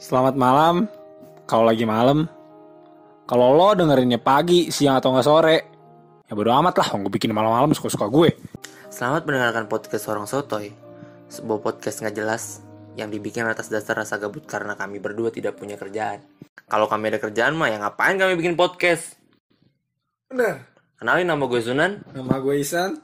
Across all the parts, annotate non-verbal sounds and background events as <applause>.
Selamat malam. Kalau lagi malam. Kalau lo dengerinnya pagi, siang atau nggak sore, ya bodo amat lah. Gue bikin malam-malam suka-suka gue. Selamat mendengarkan podcast Orang Sotoy, sebuah podcast nggak jelas yang dibikin atas dasar rasa gabut karena kami berdua tidak punya kerjaan. Kalau kami ada kerjaan mah, ya ngapain kami bikin podcast? Bener. Kenalin nama gue Sunan. Nama gue Isan.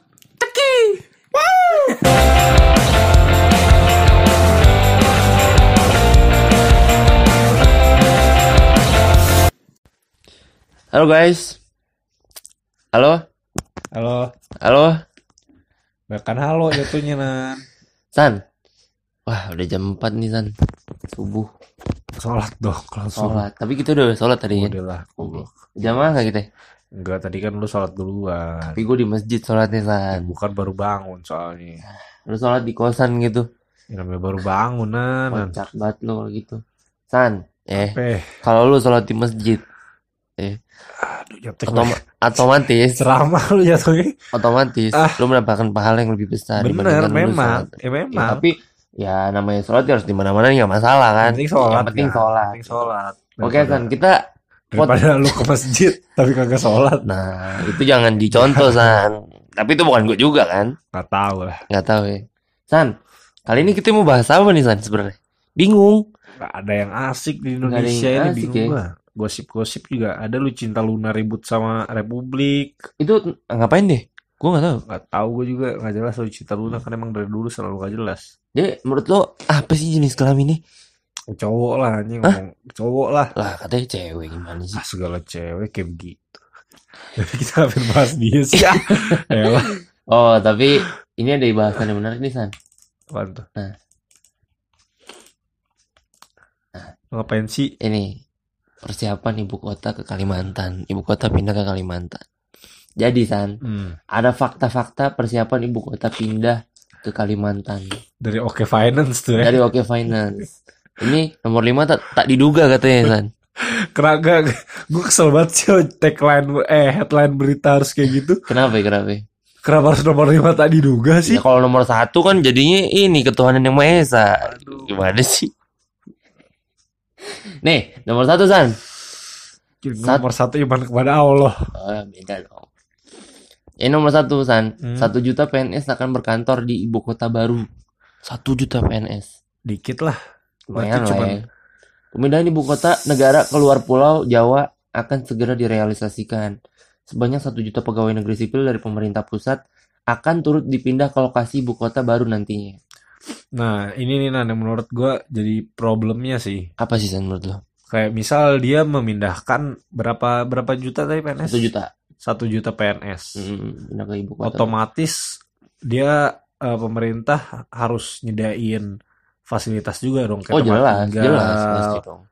Halo guys. Halo. Halo. Halo. Bahkan halo jatuhnya nan. San. Wah, udah jam 4 nih San. Subuh. Sholat dong kalau Sholat. Tapi kita udah sholat tadi ya. Udah lah. goblok. Jamaah kita? Enggak tadi kan lu sholat duluan. Tapi gue di masjid sholatnya San. Bukan baru bangun soalnya. Lu sholat di kosan gitu. Ini namanya baru bangun nan. nan. Kocak banget lu gitu. San. Eh, Eh, kalau lu sholat di masjid. Eh, aduh jatuh Otoma- otomatis ceramah lu jatuhnya. otomatis Ah. lu mendapatkan pahala yang lebih besar Bener, lu memang. Ya Ya, memang. tapi ya namanya sholat ya harus di mana-mana nggak masalah kan Yang penting sholat. yang penting kan? sholat penting sholat. oke Daripada- San kita Daripada lu ke masjid tapi kagak sholat. nah itu jangan dicontoh San tapi itu bukan gue juga kan Gak tahu lah. nggak tahu ya San kali ini kita mau bahas apa nih San sebenarnya bingung Gak ada yang asik di Nggak ada Indonesia yang ini asik bingung ya. Gosip-gosip juga ada lu cinta Luna ribut sama Republik. itu ngapain deh gue nggak tahu Gak tahu gue juga gak jelas lu cinta Luna kan emang dari dulu selalu gak jelas. dia menurut lo apa sih jenis kelaminnya Cowok lah anjing ngomong cowok lah. lah katanya cewek gimana sih Ah, segala cewek kayak begitu. <laughs> Jadi kita hampir bahas dia sih. <laughs> ya. Elah. oh tapi ini ada bahasan yang menarik nih San Apaan tuh? Nah. Ngapain sih? ini persiapan ibu kota ke Kalimantan. Ibu kota pindah ke Kalimantan. Jadi San, Hmm. ada fakta-fakta persiapan ibu kota pindah ke Kalimantan Dari Oke Finance tuh ya. dari Oke Finance. Ini nomor 5 tak, tak diduga katanya San. <laughs> Keraga gue kesel banget sih tagline eh headline berita harus kayak gitu. Kenapa ya, kenapa? ya? Kenapa harus nomor 5 tak diduga sih? Ya kalau nomor satu kan jadinya ini ketuhanan yang Maha Esa. Gimana sih? Nih, nomor satu San. Nomor satu iman kepada Allah. Oh, beda dong. Ini nomor satu San. Hmm. Satu juta PNS akan berkantor di ibu kota baru. Satu juta PNS. Dikit lah. Lumayan lah cuman- ya. Pemindahan ibu kota negara keluar pulau Jawa akan segera direalisasikan. Sebanyak satu juta pegawai negeri sipil dari pemerintah pusat akan turut dipindah ke lokasi ibu kota baru nantinya. Nah ini nih Nan yang menurut gue jadi problemnya sih. Apa sih San menurut lo? Kayak misal dia memindahkan berapa berapa juta tadi PNS? Satu juta. Satu juta PNS. Hmm, ke ibu kota. Otomatis dia eh, pemerintah harus nyediain fasilitas juga dong kayak Oh jelas, tinggal. jelas, pasti dong.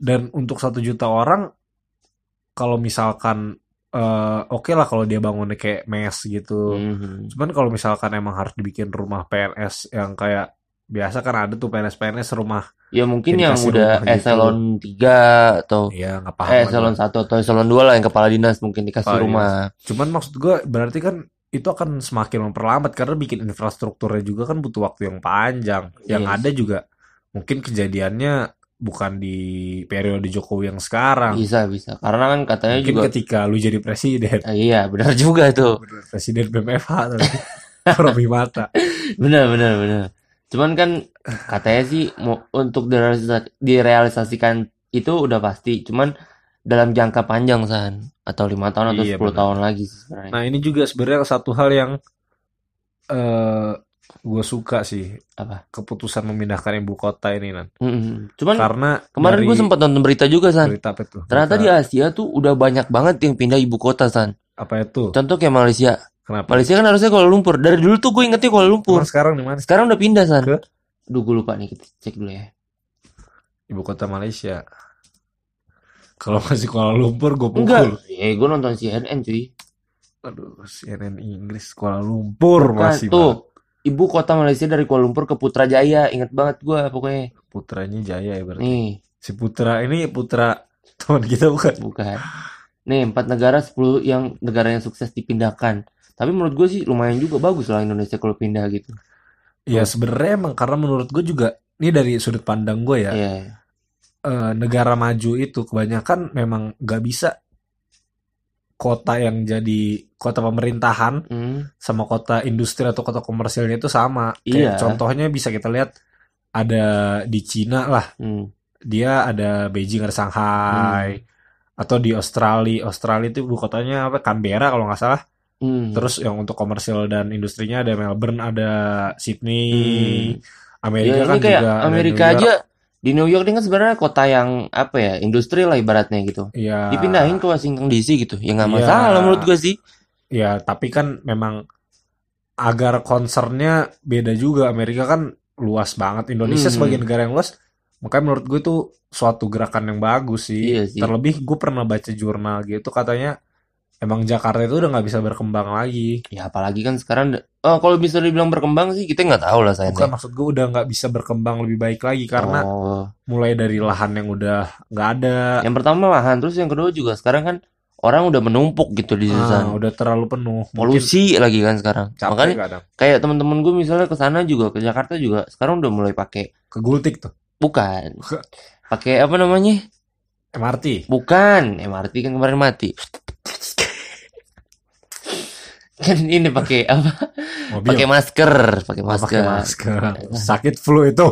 Dan untuk satu juta orang, kalau misalkan eh, oke lah kalau dia bangunnya kayak mes gitu. Mhm. Cuman kalau misalkan emang harus dibikin rumah PNS yang kayak biasa kan ada tuh PNS-PNS rumah Ya mungkin yang udah gitu. eselon 3 atau ya nggak paham eh, eselon gua. 1 atau eselon 2 lah yang kepala dinas mungkin dikasih Kepala rumah. Cuman maksud gue berarti kan itu akan semakin memperlambat karena bikin infrastrukturnya juga kan butuh waktu yang panjang. Yang Yes. ada juga mungkin kejadiannya bukan di periode Jokowi yang sekarang. Bisa, bisa. Karena kan katanya Mungkin juga ketika lu jadi presiden, Ah, iya, benar juga itu. presiden BMFH tapi <laughs> Robi Mata. Benar, benar, benar. Cuman kan katanya sih mau untuk direalisasi- direalisasikan itu udah pasti. Cuman dalam jangka panjang san atau lima tahun atau Iya, 10 benar. tahun lagi sebenarnya. Nah ini juga sebenarnya satu hal yang eh gue suka sih Apa? keputusan memindahkan ibu kota ini nan. Mm-mm. Cuman Karena kemarin gue sempat nonton berita juga san. berita apa tuh? Ternyata di Berita Asia tuh udah banyak banget yang pindah ibu kota san. apa itu? Contoh kayak Malaysia. Kenapa? Malaysia kan harusnya Kuala Lumpur. Dari dulu tuh gue ingetnya Kuala Lumpur. Emang sekarang di mana? Sekarang udah pindah san. Ke? Aduh gue lupa nih kita cek dulu ya. Ibu kota Malaysia. Kalau masih Kuala Lumpur gue pukul. Enggak. Eh gue nonton CNN cuy. Aduh, CNN Inggris Kuala Lumpur Bukan, masih tuh ibu kota Malaysia dari Kuala Lumpur ke Putrajaya inget banget gua pokoknya. Putranya Jaya ya berarti. nih Si Putra ini putra teman kita bukan? bukan nih empat negara 10 yang negara yang sukses dipindahkan tapi menurut gue sih lumayan juga bagus lah Indonesia kalau pindah gitu Ya sebenarnya emang karena menurut gue juga ini dari sudut pandang gue ya. Iya eh, negara maju itu kebanyakan memang nggak bisa kota yang jadi kota pemerintahan Hmm, sama kota industri atau kota komersilnya itu sama. Kayak Iya. contohnya bisa kita lihat ada di Cina lah, hmm, dia ada Beijing, ada Shanghai, atau di Australia. Australia itu ibu kotanya apa? Canberra kalau nggak salah. hmm. Terus yang untuk komersil dan industrinya ada Melbourne, ada Sydney, Hmm. Amerika Ya, kan kayak juga Amerika aja di New York ini kan sebenarnya kota yang apa ya industri lah ibaratnya gitu. Iya. Dipindahin ke Washington DC gitu. Ya nggak Iya. masalah menurut gue sih. Ya, tapi kan memang agar concernnya beda juga. Amerika kan luas banget. Indonesia Hmm. sebagai negara yang luas, makanya menurut gue itu suatu gerakan yang bagus sih. Iya sih. Terlebih gue pernah baca jurnal gitu katanya emang Jakarta itu udah nggak bisa berkembang lagi. Ya apalagi kan sekarang oh, kalau bisa dibilang berkembang sih kita nggak tahu lah saya. Bukan maksud gue udah nggak bisa berkembang lebih baik lagi karena Oh. mulai dari lahan yang udah nggak ada, Yang pertama lahan, terus yang kedua juga sekarang kan orang udah menumpuk gitu di ah, udah terlalu penuh. Mungkin Polusi lagi kan sekarang. capek Makanya kadang. kayak teman-teman gue misalnya ke sana juga ke Jakarta juga sekarang udah mulai pakai Kegultik tuh. bukan. Pakai apa namanya? MRT. Bukan, MRT kan kemarin mati. Kan <laughs> ini pakai apa? Pakai masker, pakai Oh, masker. pakai masker. Sakit flu itu.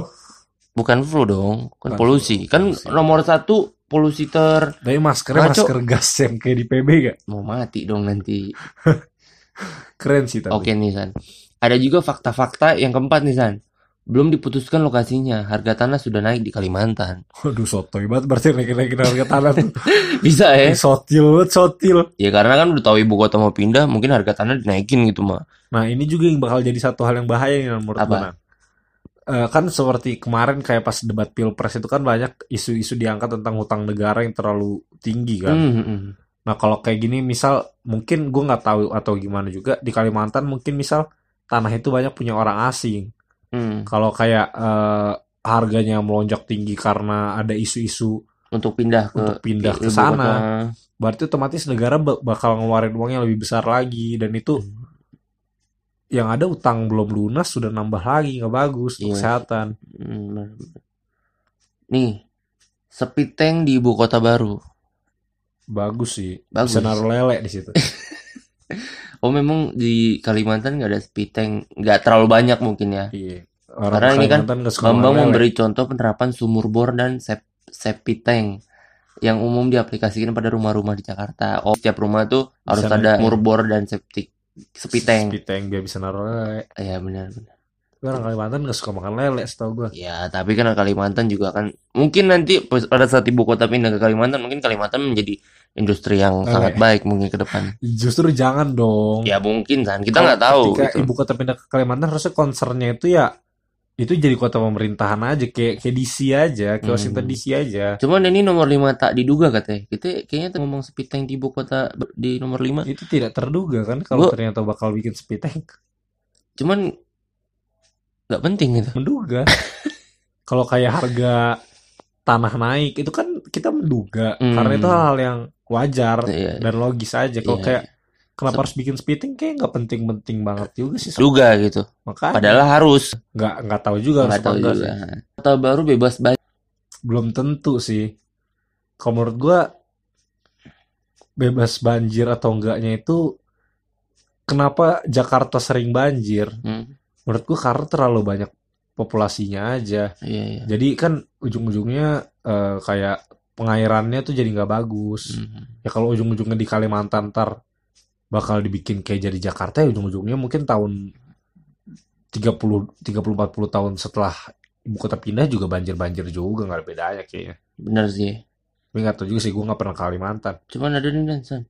Bukan flu dong, kan Bukan polusi. flu, Kan polusi. nomor satu polusi ter Tapi maskernya Ngaco. masker gas yang kayak di PB gak? mau mati dong nanti. <laughs> Keren sih tapi. Oke nih San. Ada juga fakta-fakta yang keempat nih San. Belum diputuskan lokasinya, harga tanah sudah naik di Kalimantan. Waduh sotoy banget berarti naikin-naikin harga tanah tuh. <laughs> Bisa ya? Sotil banget, sotil. Ya karena kan udah tahu ibu kota mau pindah, mungkin harga tanah dinaikin gitu mah. Nah ini juga yang bakal jadi satu hal yang bahaya nih menurut Apa? gue. Nan. Eh, kan seperti kemarin kayak pas debat pilpres itu kan banyak isu-isu diangkat tentang hutang negara yang terlalu tinggi kan. Hmm, hmm. Nah kalau kayak gini misal mungkin gue nggak tahu atau gimana juga di Kalimantan mungkin misal tanah itu banyak punya orang asing. Hmm. Kalau kayak eh, harganya melonjak tinggi karena ada isu-isu Untuk pindah ke untuk pindah ke ibu sana, berarti otomatis negara ba- bakal ngeluarin uang yang lebih besar lagi dan itu yang ada utang belum lunas sudah nambah lagi nggak bagus untuk Iya. kesehatan. Hmm. Nih, sepi tank di ibu kota baru. Bagus sih. Bagus. Bisa naruh lele di situ. <laughs> Oh memang di Kalimantan nggak ada speed tank, nggak terlalu banyak mungkin ya. Iya. Orang Karena ini kan Kalimantan nggak suka Bambang memberi contoh penerapan sumur bor dan sep septic tank yang umum diaplikasikan pada rumah-rumah di Jakarta. Oh, setiap rumah tuh harus Bisa ada sumur bor dan septic. Speed tank biar bisa naruh lele. Ya benar benar. Tapi Orang Kalimantan nggak suka makan lele setahu gue. Ya, tapi kan Kalimantan juga kan mungkin nanti pada saat ibu kota pindah ke Kalimantan mungkin Kalimantan menjadi industri yang Lele. sangat baik mungkin ke depan. Justru jangan dong. Ya mungkin kan kita nggak tahu Ketika gitu. ibu kota pindah ke Kalimantan harusnya concernnya itu ya itu jadi kota pemerintahan aja kayak kayak DC aja, kayak Hmm. Washington DC aja. Cuman ini nomor 5 tak diduga katanya. Kita kayaknya ngomong speed tank di ibu kota di nomor 5. Itu tidak terduga kan kalau ternyata bakal bikin speed tank. Cuman nggak penting gitu. Menduga. kalau kayak harga tanah naik itu kan kita menduga Hmm. karena itu hal-hal yang wajar Iya. dan logis aja. Kalau Iya. kayak kenapa harus bikin tank kayak nggak penting-penting banget juga sih. Duga gitu. Makanya Padahal harus. nggak nggak tahu juga Nggak tahu juga. sih. Kota baru bebas banjir. Belum tentu sih. Kalau menurut gua bebas banjir atau enggaknya itu kenapa Jakarta sering banjir? Hmm. Menurut gua karena terlalu banyak populasinya aja. Iya, iya. Jadi kan ujung-ujungnya eh, kayak pengairannya tuh jadi nggak bagus. Hmm. Ya kalau ujung-ujungnya di Kalimantan ntar bakal dibikin kayak jadi Jakarta ya ujung-ujungnya mungkin tahun 30 30 40 tahun setelah ibu kota pindah juga banjir-banjir juga nggak ada bedanya kayaknya. Bener sih. Tapi nggak tahu juga sih gue nggak pernah ke Kalimantan. Cuman ada nih San.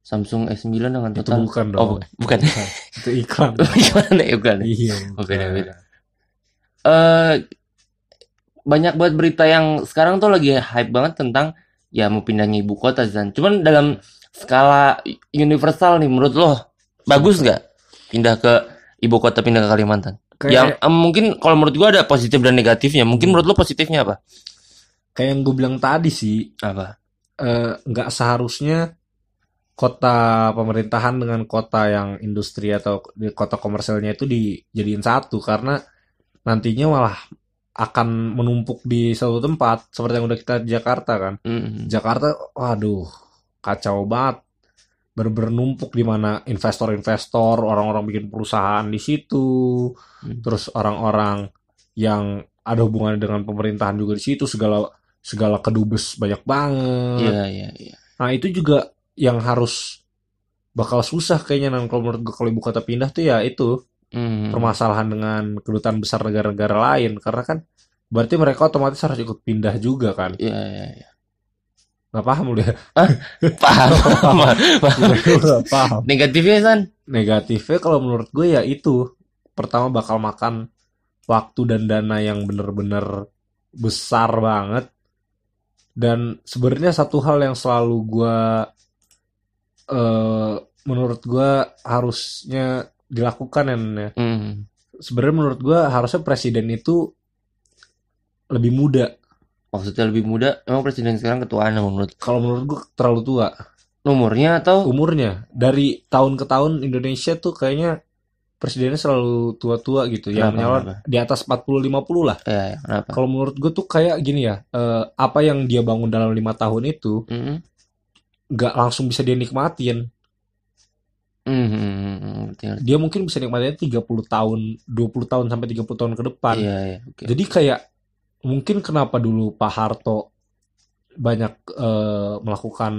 Samsung S9 dengan Itu total. bukan Oh, dong. bukan. bukan. <laughs> Itu iklan. <laughs> Gimana ya bukan? iya. Oh, bukan. beda-beda. Eh banyak banget berita yang sekarang tuh lagi hype banget tentang ya mau pindahnya ibu kota Zan. Cuman dalam skala universal nih menurut lo bagus nggak pindah ke ibu kota pindah ke Kalimantan? Kayak Yang em, mungkin kalau menurut gua ada positif dan negatifnya. Mungkin menurut lo positifnya apa? kayak yang gue bilang tadi sih Apa? eh, nggak seharusnya kota pemerintahan dengan kota yang industri atau di kota komersilnya itu dijadiin satu karena nantinya malah akan menumpuk di satu tempat seperti yang udah kita di Jakarta kan. Mm. Jakarta, waduh, kacau banget. Bener-bener numpuk di mana investor-investor, orang-orang bikin perusahaan di situ, Hmm. terus orang-orang yang ada hubungannya dengan pemerintahan juga di situ, segala segala kedubes banyak banget. Iya, iya, iya. Nah itu juga yang harus bakal susah kayaknya nan kalau menurut gue kalau ibu kota pindah tuh ya itu Mm. permasalahan dengan kedutaan besar negara-negara lain karena kan berarti mereka otomatis harus ikut pindah juga kan Iya, iya, iya. nggak paham udah Paham. <laughs> Paham. Nggak paham Negatifnya San? negatifnya kalau menurut gue ya itu pertama bakal makan waktu dan dana yang bener-bener besar banget dan sebenarnya satu hal yang selalu gue eh menurut gue harusnya dilakukan ya ya. Mm. sebenarnya menurut gue harusnya presiden itu lebih muda Maksudnya lebih muda, emang presiden sekarang ketuaan menurut kalau menurut gue terlalu tua umurnya atau umurnya dari tahun ke tahun Indonesia tuh kayaknya presidennya selalu tua-tua gitu yang Kenapa, nyalon kenapa? di atas 40-50 lah ya, ya, kenapa? kalau menurut gue tuh kayak gini ya eh, apa yang dia bangun dalam lima tahun itu Mm. Nggak langsung bisa dia nikmatin Mm, mm, mm, mm, ngerti. dia mungkin bisa nikmatinnya 30 tahun 20 tahun sampai 30 tahun ke depan Iya, iya, oke. jadi kayak mungkin kenapa dulu Pak Harto banyak eh, melakukan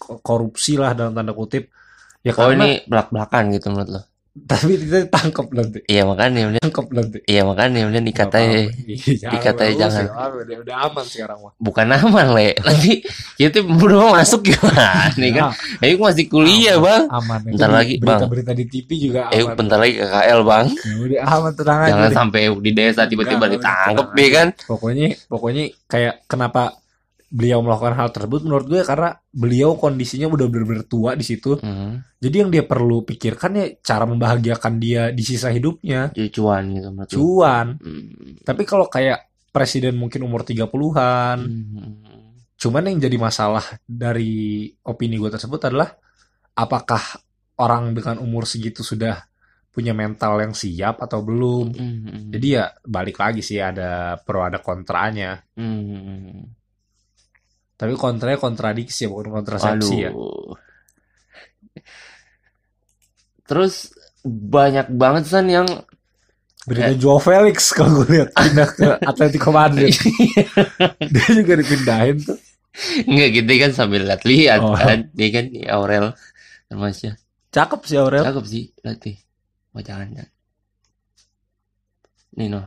ko- korupsi lah dalam tanda kutip ya Oh karena ini belak-belakan gitu menurut lo? Tapi kita ditangkap nanti Iya makanya kemudian, tangkap nanti iya makanya Nggak dikatai. Iya, dikatai jangan. ya. Ah, udah, udah aman sekarang mah bukan aman le. <laughs> Nanti kita belum masuk gimana nih kan? Ya, Ayo masih kuliah Aman. bang. aman Bentar lagi, Bang. berita-berita di TV juga Ayo bentar lagi KKL bang. Ya udah aman tenang aja Jangan deh. sampai di desa tiba-tiba enggak. ya kan? pokoknya pokoknya kayak kenapa beliau melakukan hal tersebut menurut gue karena beliau kondisinya udah bener-bener tua di situ Hmm. jadi yang dia perlu pikirkan ya cara membahagiakan dia di sisa hidupnya Jadi cuan gitu lo. cuan Hmm. tapi kalau kayak presiden mungkin umur 30-an Hmm. cuman yang jadi masalah dari opini gue tersebut adalah apakah orang dengan umur segitu sudah punya mental yang siap atau belum Hmm. jadi ya balik lagi sih ada pro ada kontranya Hmm. Tapi kontranya kontradiksi ya bukan kontrasepsi ya. Aduh. Terus banyak banget san yang berita Joao Felix kalau gue lihat. Pindah ke <laughs> Atletico Madrid. Dia juga dipindahin tuh. Enggak gitu kan sambil lihat-lihat. Oh. kan dia kan di Aurel masnya cakep sih Aurel. Cakep sih latih oh jangan jangan nih no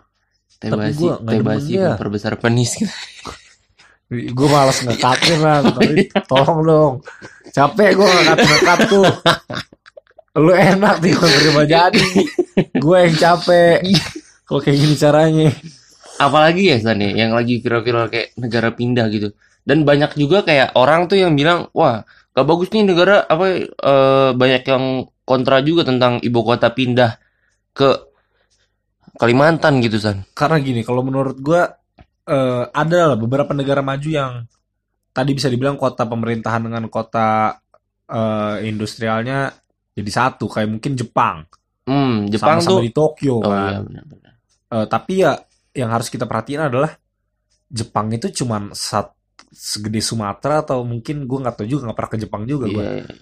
teh Tapi basi gua nggak teh demen basi dia. memperbesar penis gue malas ngekatin lah <laughs> tapi tolong dong. Capek gue ngekat ngekat tuh. Lu enak nih kalau terima jadi. Gue yang capek. Kalau kayak gini caranya. Apalagi ya san ya, yang lagi viral-viral kayak negara pindah gitu. Dan banyak juga kayak orang tuh yang bilang wah gak bagus nih negara apa eh, banyak yang kontra juga tentang ibu kota pindah ke Kalimantan gitu san. Karena gini kalau menurut gue eh, ada lah beberapa negara maju yang tadi bisa dibilang kota pemerintahan dengan kota eh, industrialnya jadi satu kayak mungkin Jepang hmm Jepang sama-sama tuh di Tokyo oh kan iya benar-benar Eh, tapi ya yang harus kita perhatiin adalah Jepang itu cuman sat, segede Sumatera atau mungkin gue nggak tahu juga nggak pernah ke Jepang juga gue. Iya, iya.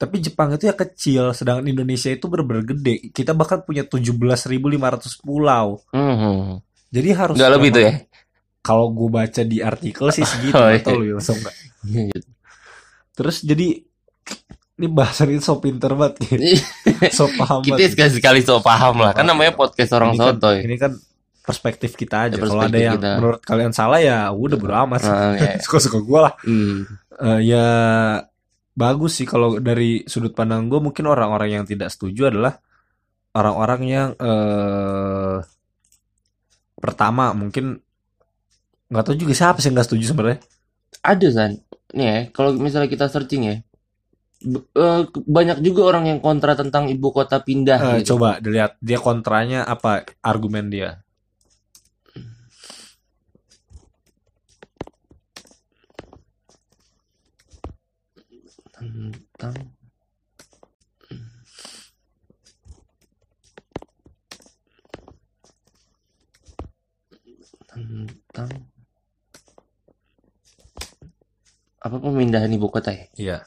Tapi Jepang itu ya kecil, sedangkan Indonesia itu bener-bener gede. Kita bahkan punya 17.500 pulau. Mhm. Jadi harus Nggak lebih tuh ya? Kalau gue baca di artikel sih <laughs> segitu, Oh, iya. tahu lu ya langsung nggak. Iya. Terus jadi ini bahasan ini so pinter banget, gitu. so paham Kita banget. sekali-sekali so paham lah. Kan namanya podcast orang Ini kan- sotoy. Ini kan perspektif kita aja. Ya, Kalau ada yang kita. menurut kalian salah ya udah bodo amat. Nah, iya. <laughs> Suka-suka gue lah. Hmm. Eh, ya bagus sih kalau dari sudut pandang gue mungkin orang-orang yang tidak setuju adalah orang-orang yang eh pertama mungkin nggak tahu juga siapa sih yang nggak setuju sebenarnya Ada san. Nih ya, kalau misalnya kita searching ya. eh, banyak juga orang yang kontra tentang ibu kota pindah Eh, gitu. coba dilihat dia kontranya apa argumen dia Tentang apa pemindahan ibu kota ya? Iya.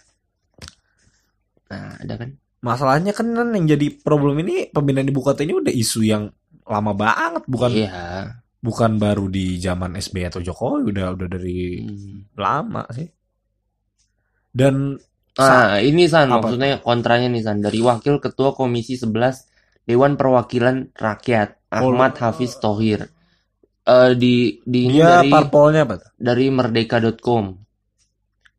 Nah, ada kan? Masalahnya kan yang jadi problem ini pemindahan ibu kota ini udah isu yang lama banget, bukan Iya. bukan baru di zaman SBY atau Jokowi, udah udah dari Hmm. lama sih. Dan Ah, ini San, Apa? maksudnya kontranya nih San, dari Wakil Ketua Komisi 11 Dewan Perwakilan Rakyat Ahmad Hafiz Thohir. Eh, di di dia dari parpolnya apa? tuh? dari merdeka.com.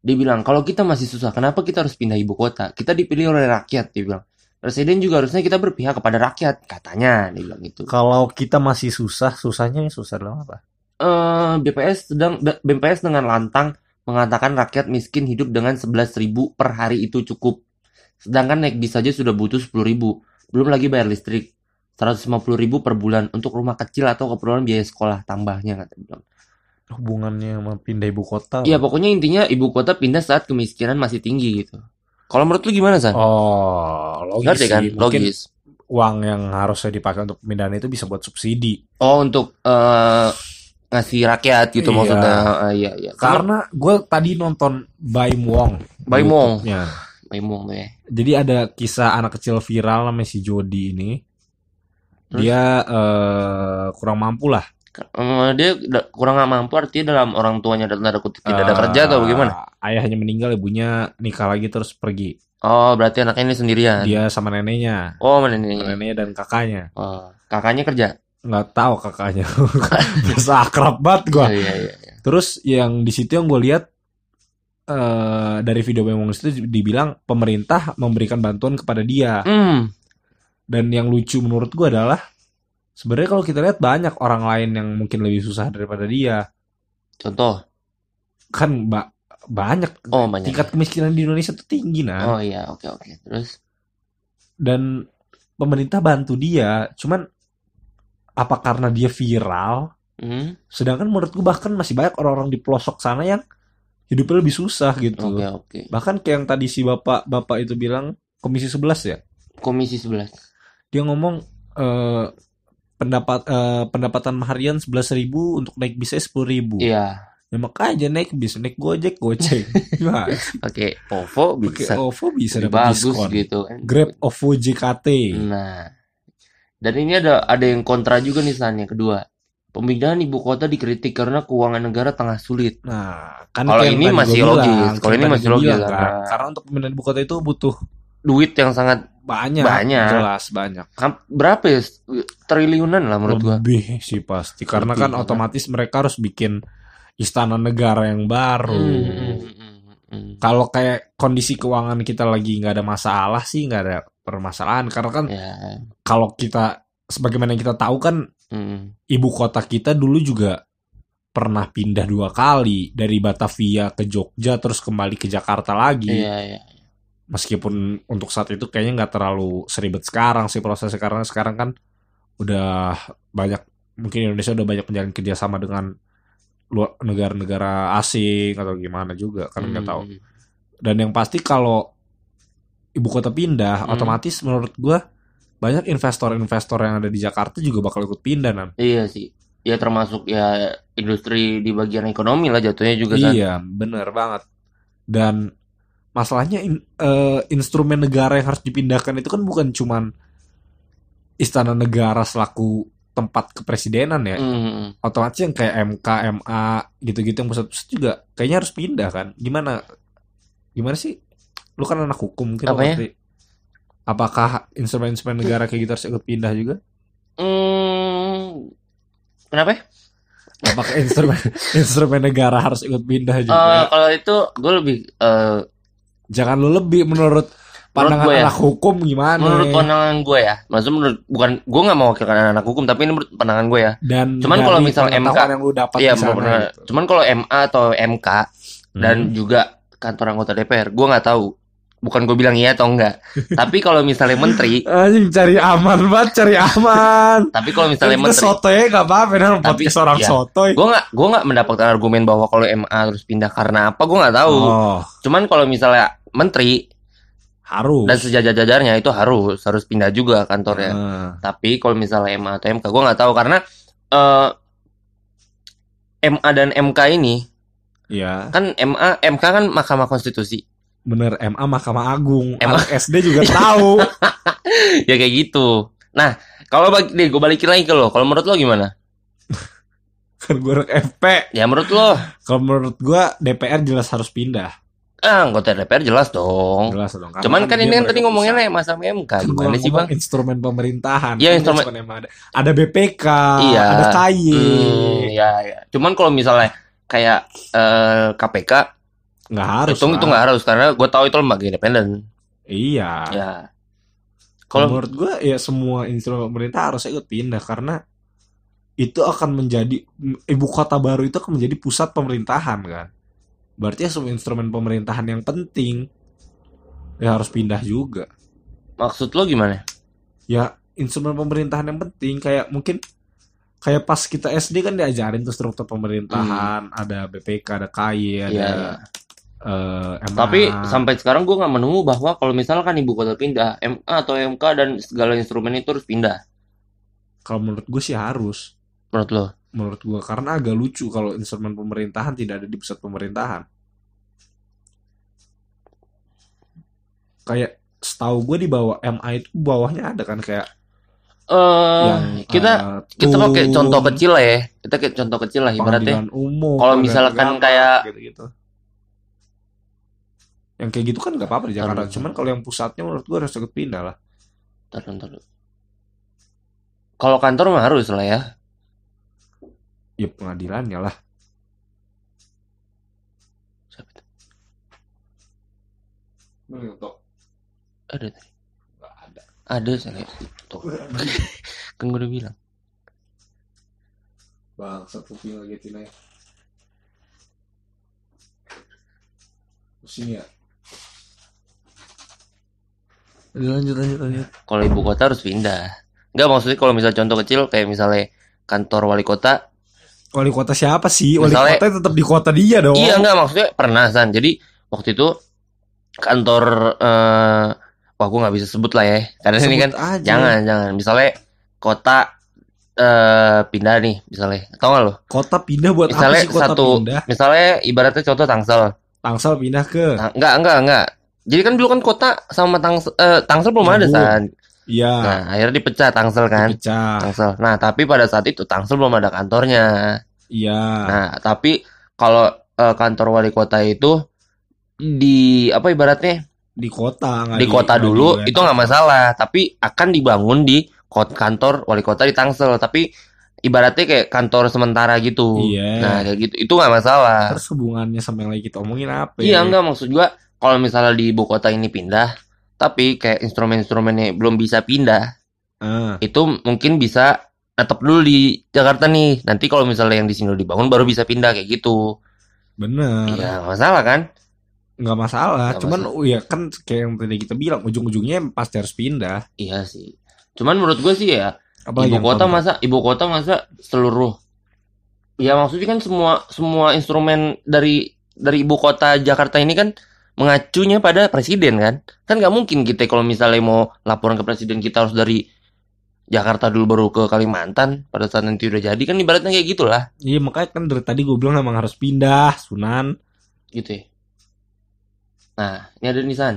Dia bilang, kalau kita masih susah, kenapa kita harus pindah ibu kota? Kita dipilih oleh rakyat, dia bilang. Presiden juga harusnya kita berpihak kepada rakyat, katanya, dia bilang gitu. Kalau kita masih susah, susahnya susah dalam apa? Eh, BPS sedang BPS dengan lantang mengatakan rakyat miskin hidup dengan 11.000 per hari itu cukup. Sedangkan naik bis saja sudah butuh 10.000. Belum lagi bayar listrik. 150.000 per bulan untuk rumah kecil atau keperluan biaya sekolah tambahnya kata dia bilang. Hubungannya sama pindah ibu kota? Iya, pokoknya intinya ibu kota pindah saat kemiskinan masih tinggi gitu. Kalau menurut lu gimana, San? Oh, logis Ngerti kan? sih. Mungkin Logis. uang yang harusnya dipakai untuk pemindahan itu bisa buat subsidi. Oh, untuk eh, ngasih rakyat gitu Iya. maksudnya. Ah, iya, iya. Karena gue tadi nonton Baim Wong. Baim Wong. Maimong tuh ya. Jadi ada kisah anak kecil viral namanya si Jody ini. Terus? Dia eh, kurang mampu lah. Eh, dia kurang mampu artinya dalam orang tuanya tanda kutip tidak ada Eh, kerja atau bagaimana? Ayahnya meninggal, ibunya nikah lagi terus pergi. Oh, berarti anaknya ini sendirian. Dia sama neneknya, Oh, ini? neneknya dan kakaknya. Oh, kakaknya kerja. Nggak tahu kakaknya. <laughs> Biasa akrab banget gua. Iya, iya, iya. Terus yang di situ yang gue lihat eh dari video memang itu dibilang pemerintah memberikan bantuan kepada dia. Hmm, Dan yang lucu menurut gue adalah sebenarnya kalau kita lihat banyak orang lain yang mungkin lebih susah daripada dia. contoh. Kan ba- banyak Oh, banyak. tingkat kemiskinan di Indonesia tuh tinggi nah. Oh iya, oke oke. Terus Dan pemerintah bantu dia, cuman apa karena dia viral? hmm, Sedangkan menurut gue bahkan masih banyak orang-orang di pelosok sana yang hidupnya lebih susah gitu. oke oke. Bahkan kayak yang tadi si bapak-bapak itu bilang Komisi 11 ya. Komisi 11. Dia ngomong eh, pendapat eh, pendapatan harian 11.000 untuk naik bisnya 10.000. Iya. Ya makanya naik bis, naik Gojek, Gojek. <laughs> Pakai OVO Pakai bisa OVO bisa dapat bagus diskon. gitu kan. Grab OVO JKT. Nah, dan ini ada ada yang kontra juga nih San yang kedua. Pemindahan ibu kota dikritik karena keuangan negara tengah sulit. Nah, kan Kalau ini masih logis. Kalau ini masih logis, kan. karena- Karena untuk pemindahan ibu kota itu butuh Duit yang sangat banyak, Banyak. jelas banyak. berapa ya? Triliunan lah menurut gua. Lebih sih pasti. Karena Lebih, kan karena- otomatis mereka harus bikin istana negara yang baru. Hmm, hmm, hmm, hmm. Kalau kayak kondisi keuangan kita lagi nggak ada masalah sih, nggak ada permasalahan. Karena kan Ya. kalau kita, sebagaimana yang kita tahu kan, hmm. ibu kota kita dulu juga pernah pindah dua kali dari Batavia ke Jogja terus kembali ke Jakarta lagi. Iya, iya. Meskipun untuk saat itu kayaknya nggak terlalu seribet sekarang sih prosesnya karena sekarang kan udah banyak mungkin Indonesia udah banyak menjalin kerjasama dengan luar negara-negara asing atau gimana juga kan nggak tahu. Hmm. Dan yang pasti kalau ibu kota pindah, Hmm. otomatis menurut gua banyak investor-investor yang ada di Jakarta juga bakal ikut pindah nan. Iya sih. Ya termasuk ya industri di bagian ekonomi lah jatuhnya juga kan. Iya, bener banget. Dan masalahnya in- eh, instrumen negara yang harus dipindahkan itu kan bukan cuman istana negara selaku tempat kepresidenan ya. Hmm. Otomatis yang kayak MK, MA gitu-gitu yang pusat-pusat juga kayaknya harus pindah kan. Gimana? Gimana sih? Lu kan anak hukum mungkin Apanya? ngerti. Apakah instrumen-instrumen negara kayak gitu harus ikut pindah juga? Hmm. Kenapa? ya? Apakah instrumen <laughs> instrumen negara harus ikut pindah juga? kalau itu gue lebih eh, Jangan lu lebih menurut pandangan gue ya. anak hukum gimana? menurut pandangan gue ya. Maksudnya menurut bukan gue nggak mau wakilkan anak hukum tapi ini menurut pandangan gue ya. Dan Cuman kalau misal MK yang lu dapat Iya sana benar. gitu. Cuman kalau MA atau MK dan Hmm. juga kantor anggota DPR, gue nggak tahu. Bukan gue bilang iya atau enggak. <laughs> tapi kalau misalnya menteri, anjing cari aman banget, cari aman. tapi kalau misalnya Kita menteri, sotoy gak apa-apa, dan Tapi, podcast orang ya. sotoy. gue nggak gue nggak mendapatkan argumen bahwa kalau MA harus pindah karena apa, gue nggak tahu. Oh, Cuman kalau misalnya menteri harus. dan sejajar-jajarnya itu harus harus pindah juga kantornya. Nah, Tapi kalau misalnya MA atau MK, gue nggak tahu karena eh MA dan MK ini Iya. Kan MA, MK kan Mahkamah Konstitusi. Bener MA Mahkamah Agung. MA. SD juga <laughs> tahu. ya kayak gitu. Nah, kalau bagi nih gue balikin lagi ke lo. Kalau menurut lo gimana? <laughs> kan gue anak FP. Ya menurut lo, Kalau menurut gua DPR jelas harus pindah. ah, anggota DPR jelas dong. Jelas dong. Karena. Cuman kan dia ini kan tadi ngomongnya nih masa MK. Kan Gimana sih bang? Instrumen pemerintahan. Iya, Kan instrumen- ada. Ada BPK, Iya. ada KY. Hmm, ya, ya. Cuman kalau misalnya kayak eh, KPK, Nggak harus. itu itu nggak harus karena gue tahu itu lembaga independen. Iya. Ya. Kalau menurut gue ya semua instrumen pemerintah harus ikut pindah karena itu akan menjadi ibu kota baru itu akan menjadi pusat pemerintahan kan. Berarti ya semua instrumen pemerintahan yang penting ya harus pindah juga. maksud lo gimana? Ya instrumen pemerintahan yang penting kayak mungkin kayak pas kita SD kan diajarin tuh struktur pemerintahan, ada BPK, ada KY, ada Hmm. Iya. eh, MA. Tapi sampai sekarang gue nggak menemu bahwa kalau misalkan ibu kota pindah, MA atau MK dan segala instrumen itu harus pindah. kalau menurut gue sih harus. Menurut lo? menurut gua karena agak lucu kalau instrumen pemerintahan tidak ada di pusat pemerintahan. Kayak setahu gue di bawah MA itu bawahnya ada kan kayak Eh, yang kita eh, kita pakai contoh kecil lah ya. Kita kayak contoh kecil lah ibaratnya. kalau misalkan kayak- gitu-gitu. Yang kayak gitu kan nggak apa-apa di Jakarta. Taruh. Cuman kalau yang pusatnya menurut gua harus ikut pindah lah. Ntar, ntar. Kalau kantor mah harus lah ya. Ya pengadilannya lah. Siapa itu? Ada. Ada. Ada saya. Tuh. kan gue udah bilang. Bang, kuping lagi Tina ya. Pusing ya. Lanjut, lanjut, lanjut. Kalau ibu kota harus pindah. Enggak maksudnya kalau misalnya contoh kecil kayak misalnya kantor wali kota. Wali kota siapa sih? Wali Misalnya- kota tetap di kota dia dong. Iya enggak maksudnya pernah San. Jadi waktu itu kantor eh wah gue nggak bisa sebut lah ya. Karena ini kan Sebut aja. jangan jangan. Misalnya kota eh pindah nih misalnya. Tahu nggak lo? Kota pindah buat Misalnya apa sih kota satu pindah? misalnya ibaratnya contoh Tangsel. Tangsel pindah ke. Nah, enggak enggak enggak. Jadi kan dulu kan kota sama Tangsel eh, Tangsel belum ada Nyambung. San. Iya. Nah, akhirnya dipecah Tangsel kan. Pecah. Tangsel. Nah, tapi pada saat itu Tangsel belum ada kantornya. Iya. Nah, tapi kalau eh, kantor wali kota itu di apa ibaratnya Di kota di kota dulu di- itu nggak masalah, tapi akan dibangun di kantor wali kota di Tangsel. Tapi ibaratnya kayak kantor sementara gitu. Iya. Nah, kayak gitu itu nggak masalah. Terus hubungannya sama yang lagi kita omongin apa? Iya ya? enggak maksud gua kalau misalnya di ibu kota ini pindah, tapi kayak instrumen-instrumennya belum bisa pindah, Ah, itu mungkin bisa tetap dulu di Jakarta nih. Nanti kalau misalnya yang di sini udah dibangun baru bisa pindah kayak gitu. bener. Iya, nggak masalah kan? Nggak masalah. Nggak Cuman oh ya kan kayak yang tadi kita bilang ujung-ujungnya pasti harus pindah. Iya sih. Cuman menurut gue sih ya, Apalagi ibu kota kontra. masa ibu kota masa seluruh Ya maksudnya kan semua semua instrumen dari dari ibu kota Jakarta ini kan mengacunya pada presiden kan. Kan nggak mungkin kita kalau misalnya mau laporan ke presiden kita harus dari Jakarta dulu baru ke Kalimantan pada saat nanti udah jadi kan ibaratnya kayak gitulah Iya makanya kan dari tadi gue bilang emang harus pindah Sunan. gitu ya. Nah, ini ada nih San.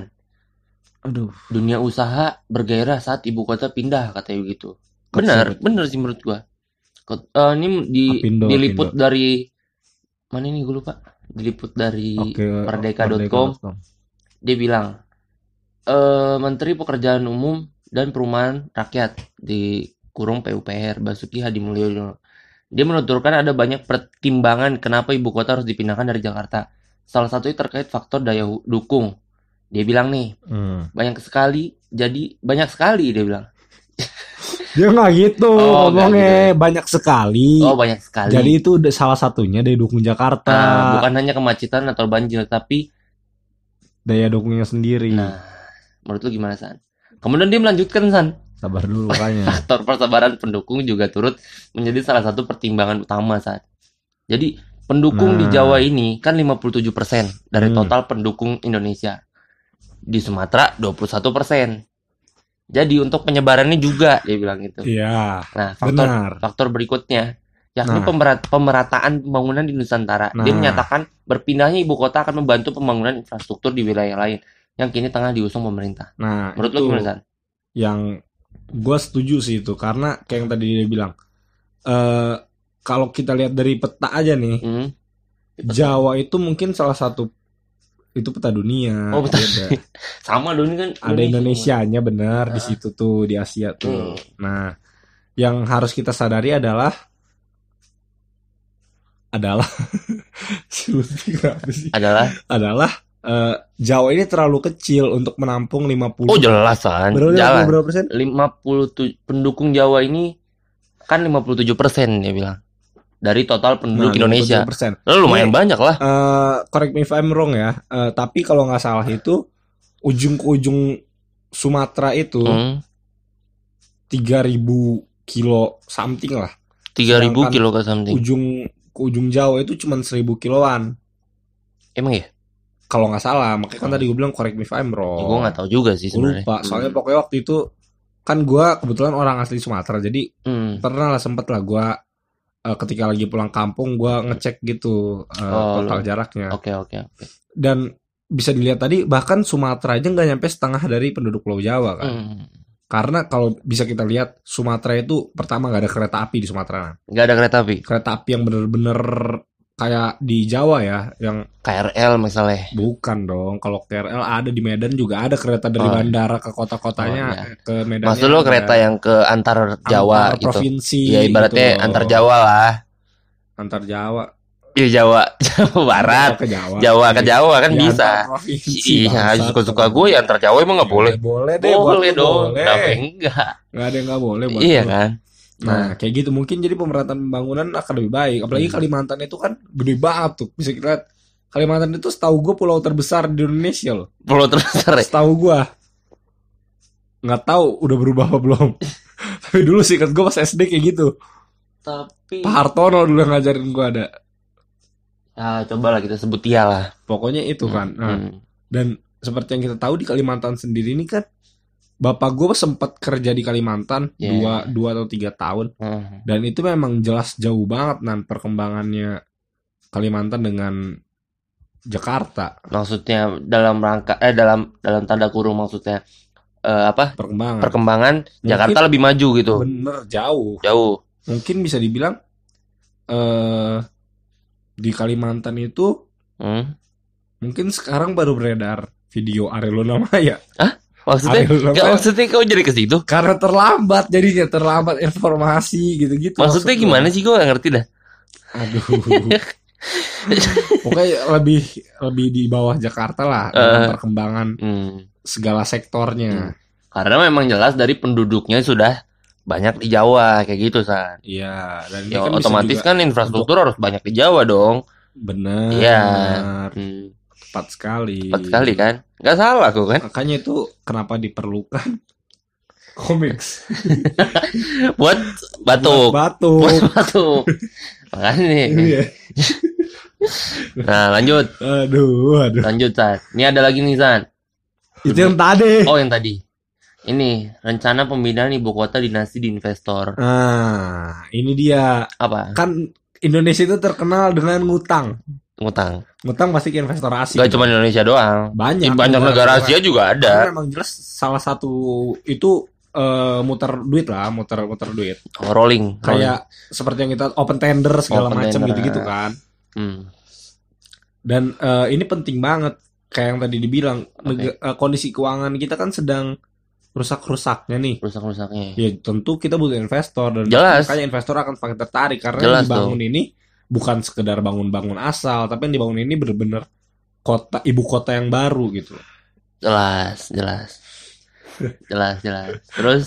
Aduh. Dunia usaha bergairah saat ibu kota pindah katanya begitu. Kata Benar, benar sih menurut. Kot- eh, ini di Apindo, diliput dari mana ini gue lupa. Diliput dari Oke. merdeka.com. Dia bilang eh Menteri Pekerjaan Umum dan Perumahan Rakyat di kurung PUPR Basuki Hadi Mulyono. Dia menuturkan ada banyak pertimbangan kenapa ibu kota harus dipindahkan dari Jakarta. Salah satunya terkait faktor daya dukung. Dia bilang nih, Hmm. banyak sekali, jadi banyak sekali dia bilang. <laughs> Dia nggak gitu Oh, ngomongnya banyak sekali. Oh, banyak sekali. Jadi itu salah satunya daya dukung Jakarta, Nah, bukan hanya kemacetan atau banjir, tapi daya dukungnya sendiri. nah, menurut lu gimana San? Kemudian dia melanjutkan San, Sabar dulu <laughs> makanya. faktor persabaran pendukung juga turut menjadi salah satu pertimbangan utama San. Jadi pendukung di Nah. Jawa ini kan 57% dari Hmm. total pendukung Indonesia. Di Sumatera 21%. Jadi untuk penyebarannya juga dia bilang gitu. Iya, Nah, faktor benar. faktor berikutnya yakni Nah. pemerat- pemerataan pembangunan di Nusantara. Dia Nah. menyatakan berpindahnya ibu kota akan membantu pembangunan infrastruktur di wilayah lain yang kini tengah diusung pemerintah. Nah, Menurut lo gimana, San? yang gue setuju sih itu karena kayak yang tadi dia bilang eh kalau kita lihat dari peta aja nih Hmm? Jawa itu mungkin salah satu itu peta dunia Oh, peta beda. <laughs> Sama ini kan ada Indonesianya benar di Ah. situ tuh di Asia tuh Hmm. nah yang harus kita sadari adalah adalah <laughs> sih? Adalah adalah eh, Jawa ini terlalu kecil untuk menampung 50 Oh jelas kan. berapa, Jalan. berapa persen 57 pendukung Jawa ini kan 57 persen dia bilang dari total penduduk Nah, Indonesia. 57%. Lalu lumayan banyak lah. Eh, correct me if I'm wrong ya. Eh, tapi kalau nggak salah itu ujung ke ujung Sumatera itu Hmm. 3000 kilo something lah. 3000 Sedangkan kilo ke something. Ujung ke ujung Jawa itu cuma 1000 kiloan. Emang ya? Kalau nggak salah, makanya kan tadi gue bilang correct me if I'm wrong. Ya, gue nggak tahu juga sih sebenarnya. lupa. Soalnya pokoknya waktu itu kan gue kebetulan orang asli Sumatera, jadi Hmm. pernah lah sempet lah gue ketika lagi pulang kampung gue ngecek gitu eh, Oh, total lo- jaraknya. Oke oke oke. dan bisa dilihat tadi bahkan Sumatera aja nggak nyampe setengah dari penduduk Pulau Jawa kan Hmm. karena kalau bisa kita lihat Sumatera itu pertama nggak ada kereta api di Sumatera Nggak ada kereta api. kereta api yang bener-bener kayak di Jawa ya yang KRL misalnya. bukan dong kalau KRL ada di Medan juga ada kereta dari Oh, iya. bandara ke kota-kotanya Oh, iya. ke Medan Maksud lo kereta yang ke antar Jawa gitu. provinsi Ya ibaratnya gitu antar Jawa lah. antar Jawa Iya Jawa, <laughs> Jawa Barat. ke Jawa Jawa ke Jawa kan Ya, bisa. antar Iya, suka-suka gue ya antar Jawa emang nggak boleh. boleh deh Boleh dong. boleh. Kenapa enggak? nggak ada yang nggak boleh buat Iya kan? Nah, kayak gitu mungkin jadi pemerataan pembangunan akan lebih baik. Apalagi Hmm. Kalimantan itu kan gede banget tuh. Bisa kita lihat Kalimantan itu setahu gue pulau terbesar di Indonesia loh. Pulau terbesar ya? Setahu gue. Nggak tahu udah berubah apa belum. <laughs> Tapi dulu sih kan gue pas SD kayak gitu. Tapi Pak Hartono dulu yang ngajarin gue ada. ya cobalah kita sebut dia lah. Pokoknya itu kan. Nah, Hmm. Dan seperti yang kita tahu di Kalimantan sendiri ini kan Bapak gue sempat kerja di Kalimantan Iya. dua, dua atau tiga tahun Hmm. dan itu memang jelas jauh banget nan perkembangannya Kalimantan dengan Jakarta Maksudnya dalam rangka eh dalam dalam tanda kurung maksudnya eh, apa? perkembangan Perkembangan Jakarta lebih maju gitu. bener jauh Jauh. mungkin bisa dibilang eh di Kalimantan itu Hmm. mungkin sekarang baru beredar video Ariel Maya Maksudnya Nggak, maksudnya kau jadi ke situ? karena terlambat jadinya terlambat informasi gitu-gitu Maksudnya maksud gimana sih gue gak ngerti dah. aduh <laughs> pokoknya lebih lebih di bawah Jakarta lah Eh. perkembangan Hmm. segala sektornya Karena memang jelas dari penduduknya sudah banyak di Jawa kayak gitu san. iya dan Ya kan otomatis kan infrastruktur harus banyak di Jawa dong. benar Iya. Hmm. Tepat sekali Cepat sekali kan? Gak salah kok kan? makanya itu kenapa diperlukan <laughs> komiks <laughs> Buat batuk. batuk Buat batuk. <laughs> Makanya. Iya. Nah lanjut, aduh aduh lanjut san. Ini ada lagi nih san. itu yang tadi Oh yang tadi. Ini rencana pemindahan ibu kota dinasti di investor. nah ini dia Apa? kan Indonesia itu terkenal dengan ngutang Ngutang. ngutang pasti ke investor asing Gak cuma Indonesia doang. banyak Di banyak negara Asia juga ada. Karena memang jelas salah satu itu eh, muter duit lah muter muter duit Oh, rolling. rolling. kayak seperti yang kita open tender segala macam tender, gitu gitu ah. kan Hmm. dan eh, ini penting banget kayak yang tadi dibilang Oke. nega- eh, kondisi keuangan kita kan sedang rusak-rusaknya nih Rusak-rusaknya. ya tentu kita butuh investor dan Jelas. makanya investor akan semakin tertarik karena Jelas dibangun ini bukan sekedar bangun-bangun asal tapi yang dibangun ini bener-bener kota ibu kota yang baru gitu Jelas, jelas. jelas, jelas. Terus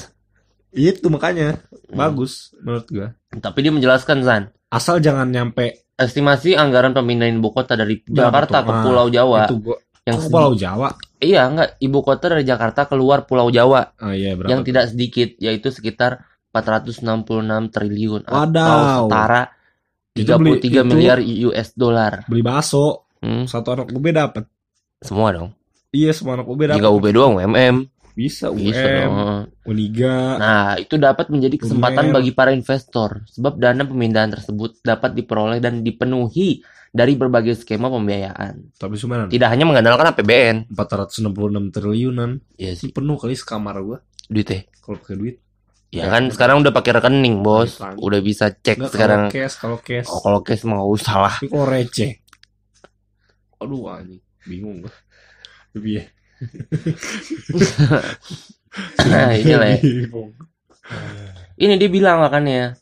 itu makanya hmm. bagus menurut gua Tapi dia menjelaskan San, asal jangan nyampe estimasi anggaran pemindahan ibu kota dari Ya, Jakarta betul. ke Pulau Jawa itu gua yang sedi- Pulau Jawa Iya, enggak, ibu kota dari Jakarta keluar Pulau Jawa ah iya berapa yang tidak sedikit yaitu sekitar 466 triliun atau Wadaw. setara Itu beli- 33 itu- miliar US dollar. beli bakso Hmm, satu anak UB dapat semua dong. iya semua anak UB dapat Jika UB doang UMM. Bisa Bisa UM, dong. Uniga. Nah, itu dapat menjadi kesempatan Uner. bagi para investor, sebab dana pemindahan tersebut dapat diperoleh dan dipenuhi dari berbagai skema pembiayaan. Tapi cuma Tidak hanya mengandalkan APBN. 466 triliunan. Iya Ini penuh kali sekamar gua duitnya. kalau pakai duit. Ya kan sekarang udah pakai rekening, Bos. Rekening. Udah bisa cek Enggak sekarang. kalau cash, kalau cash. Oh, kalau cash mau usah lah. Tapi kalau receh. Aduh anjing, bingung gua. Tapi ya. <laughs> Nah, inilah ya. Bingung. Ini dia bilang makanya.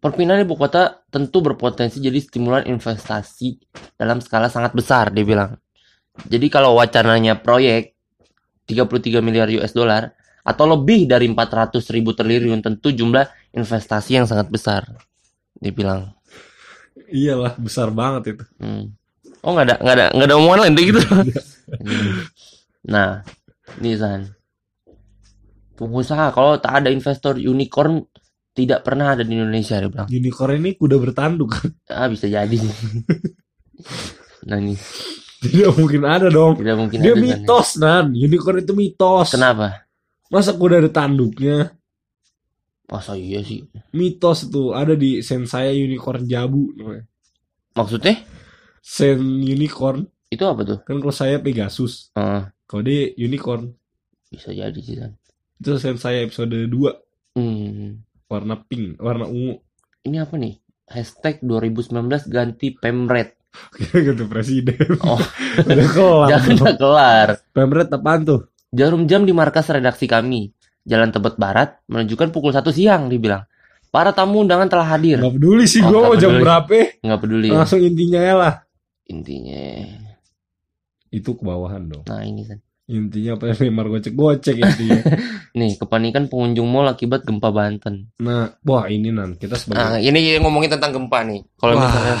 Perpindahan ibu kota tentu berpotensi jadi stimulan investasi dalam skala sangat besar, dia bilang. Jadi kalau wacananya proyek 33 miliar US dollar atau lebih dari 400 ribu triliun tentu jumlah investasi yang sangat besar. Dia bilang. Iyalah, besar banget itu. Hmm. Oh nggak ada nggak ada nggak ada omongan lain gitu. <laughs> Hmm. nah, ini San. Pengusaha kalau tak ada investor unicorn tidak pernah ada di Indonesia dia bilang. Unicorn ini kuda bertanduk. Ah bisa jadi. nah ini Tidak mungkin ada dong. tidak mungkin Dia ada mitos, Nan. Unicorn itu mitos. Kenapa? Masa kuda ada tanduknya? Masa iya sih? Mitos itu ada di sen saya unicorn jabu namanya. Maksudnya Sen unicorn itu apa tuh? kan kalau saya Pegasus, Ah, kalau dia unicorn. bisa jadi sih San. Itu sen saya episode 2 Hmm. warna pink, warna ungu. Ini apa nih? Hashtag 2019 ganti Pemret. <laughs> gitu presiden. Oh. <laughs> Udah kelar. <laughs> Jangan udah kelar. Pemret apaan tuh? Jarum jam di markas redaksi kami, Jalan Tebet Barat, menunjukkan pukul 1 siang, dibilang. Para tamu undangan telah hadir. Gak peduli sih Oh, gue mau jam berapa. Nggak peduli ya. Langsung intinya ya lah. Intinya. Itu kebawahan dong. Nah ini kan. Intinya apa Neymar gocek-gocek intinya. <laughs> Nih, kepanikan pengunjung mall akibat gempa Banten. nah, wah ini nan kita Nah, sebagai ini ngomongin tentang gempa nih. Kalau misalnya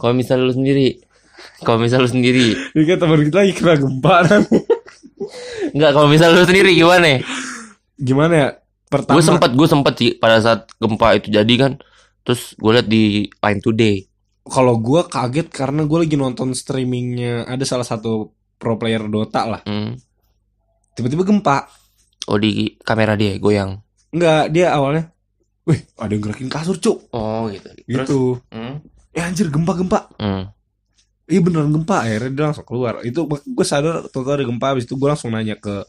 kalau misalnya lu sendiri kalau misalnya lu sendiri ini kan teman kita lagi kena gempa nan. Enggak, kalau misalnya lu sendiri gimana? Gimana ya? Pertama Gue sempet gue sempet sih pada saat gempa itu jadi kan. Terus gue liat di Line Today. kalau gue kaget karena gue lagi nonton streamingnya ada salah satu pro player Dota lah. Hmm. Tiba-tiba gempa. Oh di kamera dia goyang. Enggak, dia awalnya Wih, ada yang gerakin kasur, Cuk. Oh gitu. Terus, Gitu. hmm, Eh anjir, gempa-gempa. hmm. Iya beneran gempa. Akhirnya dia langsung keluar. Itu gue sadar total ada gempa. Habis itu gue langsung nanya ke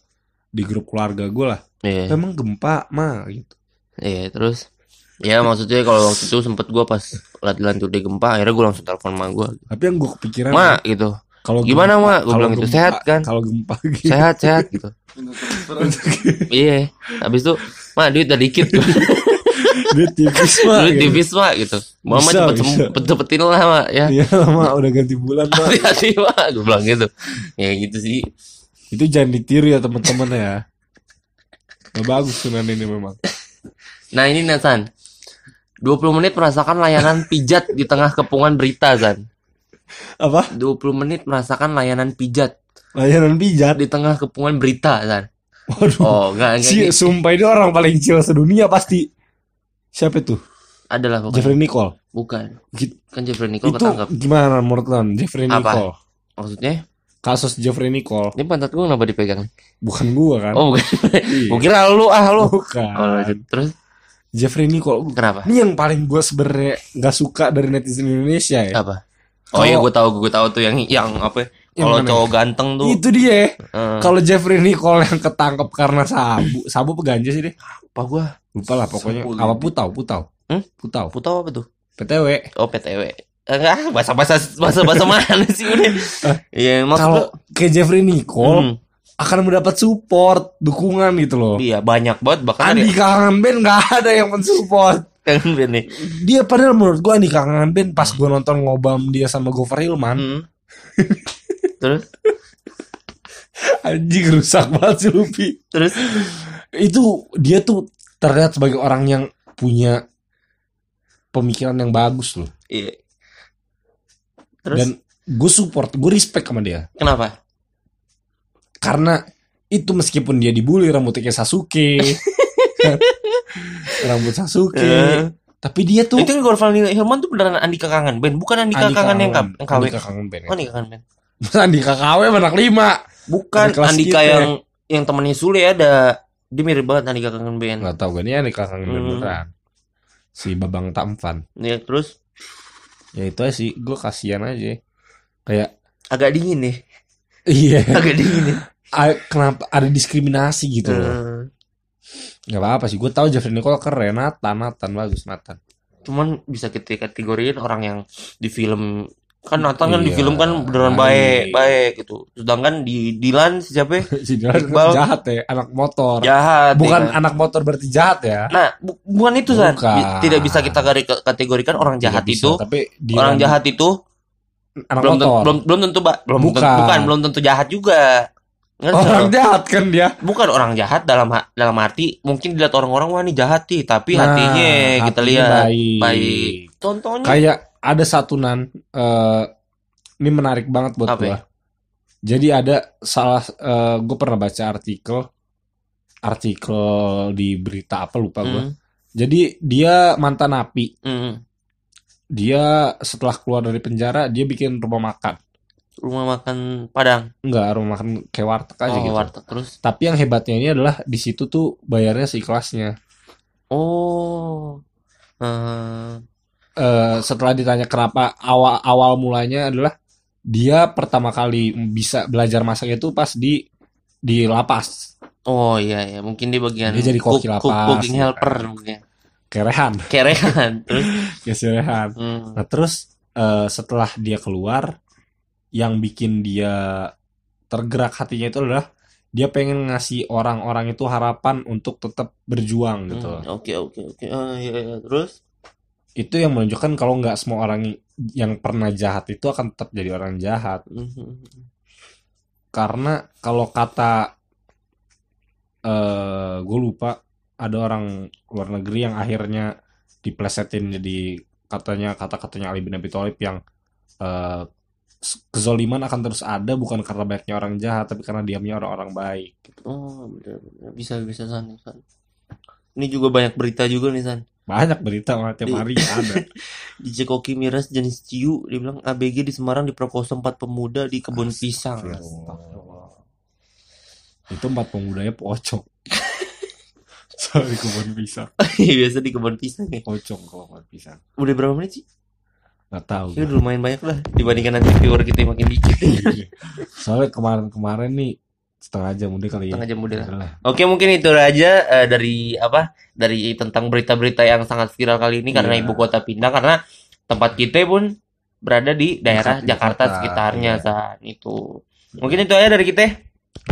di grup keluarga gue lah. Iya. Emang gempa, mah gitu. Iya, terus ya maksudnya kalau waktu itu sempet gue pas liat Line Today gempa, akhirnya gue langsung telepon ma gue. Tapi yang gue kepikiran Ma gitu. kalau Gimana, gempa- Ma? Gua kalau bilang gitu, gempa- "Sehat kan?" Kalau gempa <laughs> gitu. Sehat sehat gitu. <laughs> Iya. Habis itu, ma duit udah dikit. <laughs> Dia tipis mah. duit gitu. tipis ma gitu. Mama Bisa, cepet bisa. cepet cepetin lah ma ya. Iya lama udah ganti bulan mah. Hati-hati ma, gue bilang gitu. Ya gitu sih. Itu jangan ditiru ya teman-teman ya. Gak bagus sunan ini memang. Nah ini Nathan 20 menit merasakan layanan pijat di tengah kepungan berita Zan Apa? 20 menit merasakan layanan pijat Layanan pijat. di tengah kepungan berita Zan Waduh. Oh enggak, enggak Si, ini sumpah ini orang paling chill sedunia pasti. Siapa itu? Adalah pokoknya Jeffrey Nicole. Bukan. Kan Jeffrey Nicole Itu ketangkap gimana menurut lo? Jeffrey Apa? Nicole. Maksudnya Kasus Jeffrey Nicole. Ini pantat gue kenapa dipegang Bukan gua kan? Oh bukan <laughs> Iya. Gue kira lu ah lu Bukan. Oh. Terus Jeffrey Nicole. kenapa? Ini yang paling gue sebenarnya gak suka dari netizen Indonesia ya. Apa? Oh iya Kalau- gue tahu gue tahu tuh yang yang apa? Ya, Kalau cowok ganteng tuh. Itu dia. eh, Kalau Jeffrey Nicole yang ketangkep karena sabu, sabu apa ganja sih deh? apa gua? Lupa lah pokoknya. Sabu Apa putau, putau. Hmm? Putau. Putau apa tuh? PTW. Oh PTW. Enggak, bahasa bahasa bahasa bahasa mana sih udah? Iya maksud Kalau kayak Jeffrey Nicole Hmm, akan mendapat support, dukungan gitu loh. iya banyak banget bahkan Andi Kangen Band gak ada yang mensupport. yang nih. Dia padahal menurut gua Andi Kangen Band pas gua nonton ngobam dia sama Gofar Hilman, Hmm. <laughs> Terus anjing rusak banget sih Lupi. terus Itu dia tuh terlihat sebagai orang yang punya pemikiran yang bagus loh. iya. Terus Dan gue support, gue respect sama dia. kenapa? Karena itu meskipun dia dibully rambutnya kayak Sasuke. <laughs> Rambut Sasuke. Eh, Tapi dia tuh itu Gorval Hilman tuh beneran Andika Kangen Band, bukan Andika Andika Kangen yang Kangen. K- yang KW. Andika Kangen Band. ya. Oh, Andika Kangen Band. <laughs> Andika KW anak lima. Bukan Andika kita. yang yang temennya Sule ada. Dia mirip banget Andika Kangen Band. nggak tahu gue ini aneh kangen Hmm. beneran si babang tampan Ya, terus ya itu aja sih gue kasihan aja kayak agak dingin nih. <laughs> iya Agak dingin nih. a- kenapa ada diskriminasi gitu loh Eh, nggak apa apa sih gue tahu Jeffrey Nicole keren Nathan Nathan bagus Nathan cuman bisa kita kategoriin orang yang di film kan Nathan kan di Iya, film kan beneran baik. baik baik gitu sedangkan di Dilan siapa ya? <laughs> si Dylan kan Iqbal. jahat ya anak motor jahat ya bukan kan? anak motor berarti jahat ya nah bu- bukan itu. Bi- tidak bisa kita kategorikan orang jahat Tidak bisa, itu tapi Dylan orang jahat itu anak belum motor belum belum tentu belum Bukan. tentu, bukan belum tentu jahat juga Ngerti orang jahat kan dia bukan orang jahat dalam dalam arti mungkin dilihat orang-orang wah ini jahat nih tapi Nah, hatinya kita hatinya lihat baik. baik. contohnya kayak ada satu nan eh, ini menarik banget buat gua. ya? jadi ada salah gue pernah baca artikel artikel di berita apa lupa gua. Hmm, jadi dia mantan napi hmm. dia setelah keluar dari penjara dia bikin rumah makan. Rumah makan Padang? Enggak rumah makan kayak warteg aja oh, gitu. warteg terus? Tapi yang hebatnya ini adalah di situ tuh bayarnya seikhlasnya. Oh. Eh, Eh, setelah ditanya kenapa awal awal mulanya adalah dia pertama kali bisa belajar masak itu pas di di lapas. Oh iya ya mungkin di bagian Dia jadi koki lapas, cooking ya helper kan. mungkin kerehan. Kerehan. <laughs> Terus? Kerehan. Hmm. nah terus eh, setelah dia keluar yang bikin dia tergerak hatinya itu adalah dia pengen ngasih orang-orang itu harapan untuk tetap berjuang gitu. Hmm, oke oke oke. Ah, iya, iya. terus itu yang menunjukkan kalau nggak semua orang yang pernah jahat itu akan tetap jadi orang jahat. Karena kalau kata eh gue lupa ada orang luar negeri yang akhirnya diplesetin jadi katanya kata-katanya Ali bin Abi Thalib yang eh, kezoliman akan terus ada bukan karena banyaknya orang jahat tapi karena diamnya orang-orang baik. Oh bisa bisa san san ini juga banyak berita juga nih san. Banyak berita mah tiap hari ada. <laughs> Di Cekoki miras jenis ciu dia bilang ABG di Semarang diperkosa empat pemuda di kebun pisang. Astagfirullah. itu empat pemudanya pocong. <laughs> Sorry kebun pisang. <laughs> Biasa di kebun pisang ya. Pocong kalau kebun pisang. Udah berapa menit sih? Nggak tahu. Ya udah lumayan banyak lah dibandingkan nanti viewer kita yang makin dikit. Soalnya kemarin-kemarin nih setengah jam udah kali ya setengah jam udah lah. Oke mungkin itu aja eh, dari apa dari tentang berita-berita yang sangat viral kali ini karena Iya. ibu kota pindah karena tempat kita pun berada di daerah Dekat ibu Jakarta kota, sekitarnya iya. saat itu. Mungkin itu aja dari kita.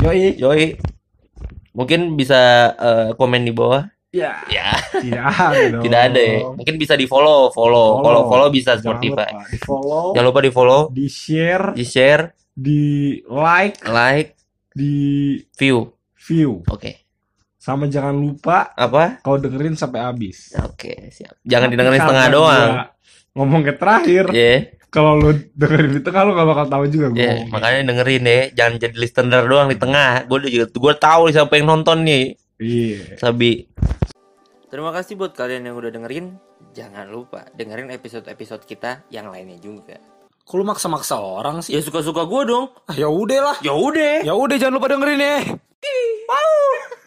Yoi. Yoi. Mungkin bisa eh, komen di bawah. Ya, Ya, tidak ada <laughs> tidak ada ya. Mungkin bisa di follow, follow, Follow. follow, follow bisa Jangan Spotify. lupa di follow, Jangan lupa di follow, di share, di share, di like, like, di view. view. Oke. Sama jangan lupa Apa? kau dengerin sampai habis. Oke, siap. Jangan Tapi didengerin setengah doang. Ngomong ke terakhir, Ya. kalau lu dengerin di tengah lu gak bakal tahu juga gue. Ya, makanya dengerin deh, jangan jadi listener doang di tengah. Gue juga gue tahu siapa yang nonton nih. Iya. Sabi. Terima kasih buat kalian yang udah dengerin. Jangan lupa dengerin episode-episode kita yang lainnya juga. Kok lu maksa-maksa orang sih? Ya suka-suka gue dong. Ah, ya udah lah. Ya udah. Ya udah jangan lupa dengerin ya. Bye.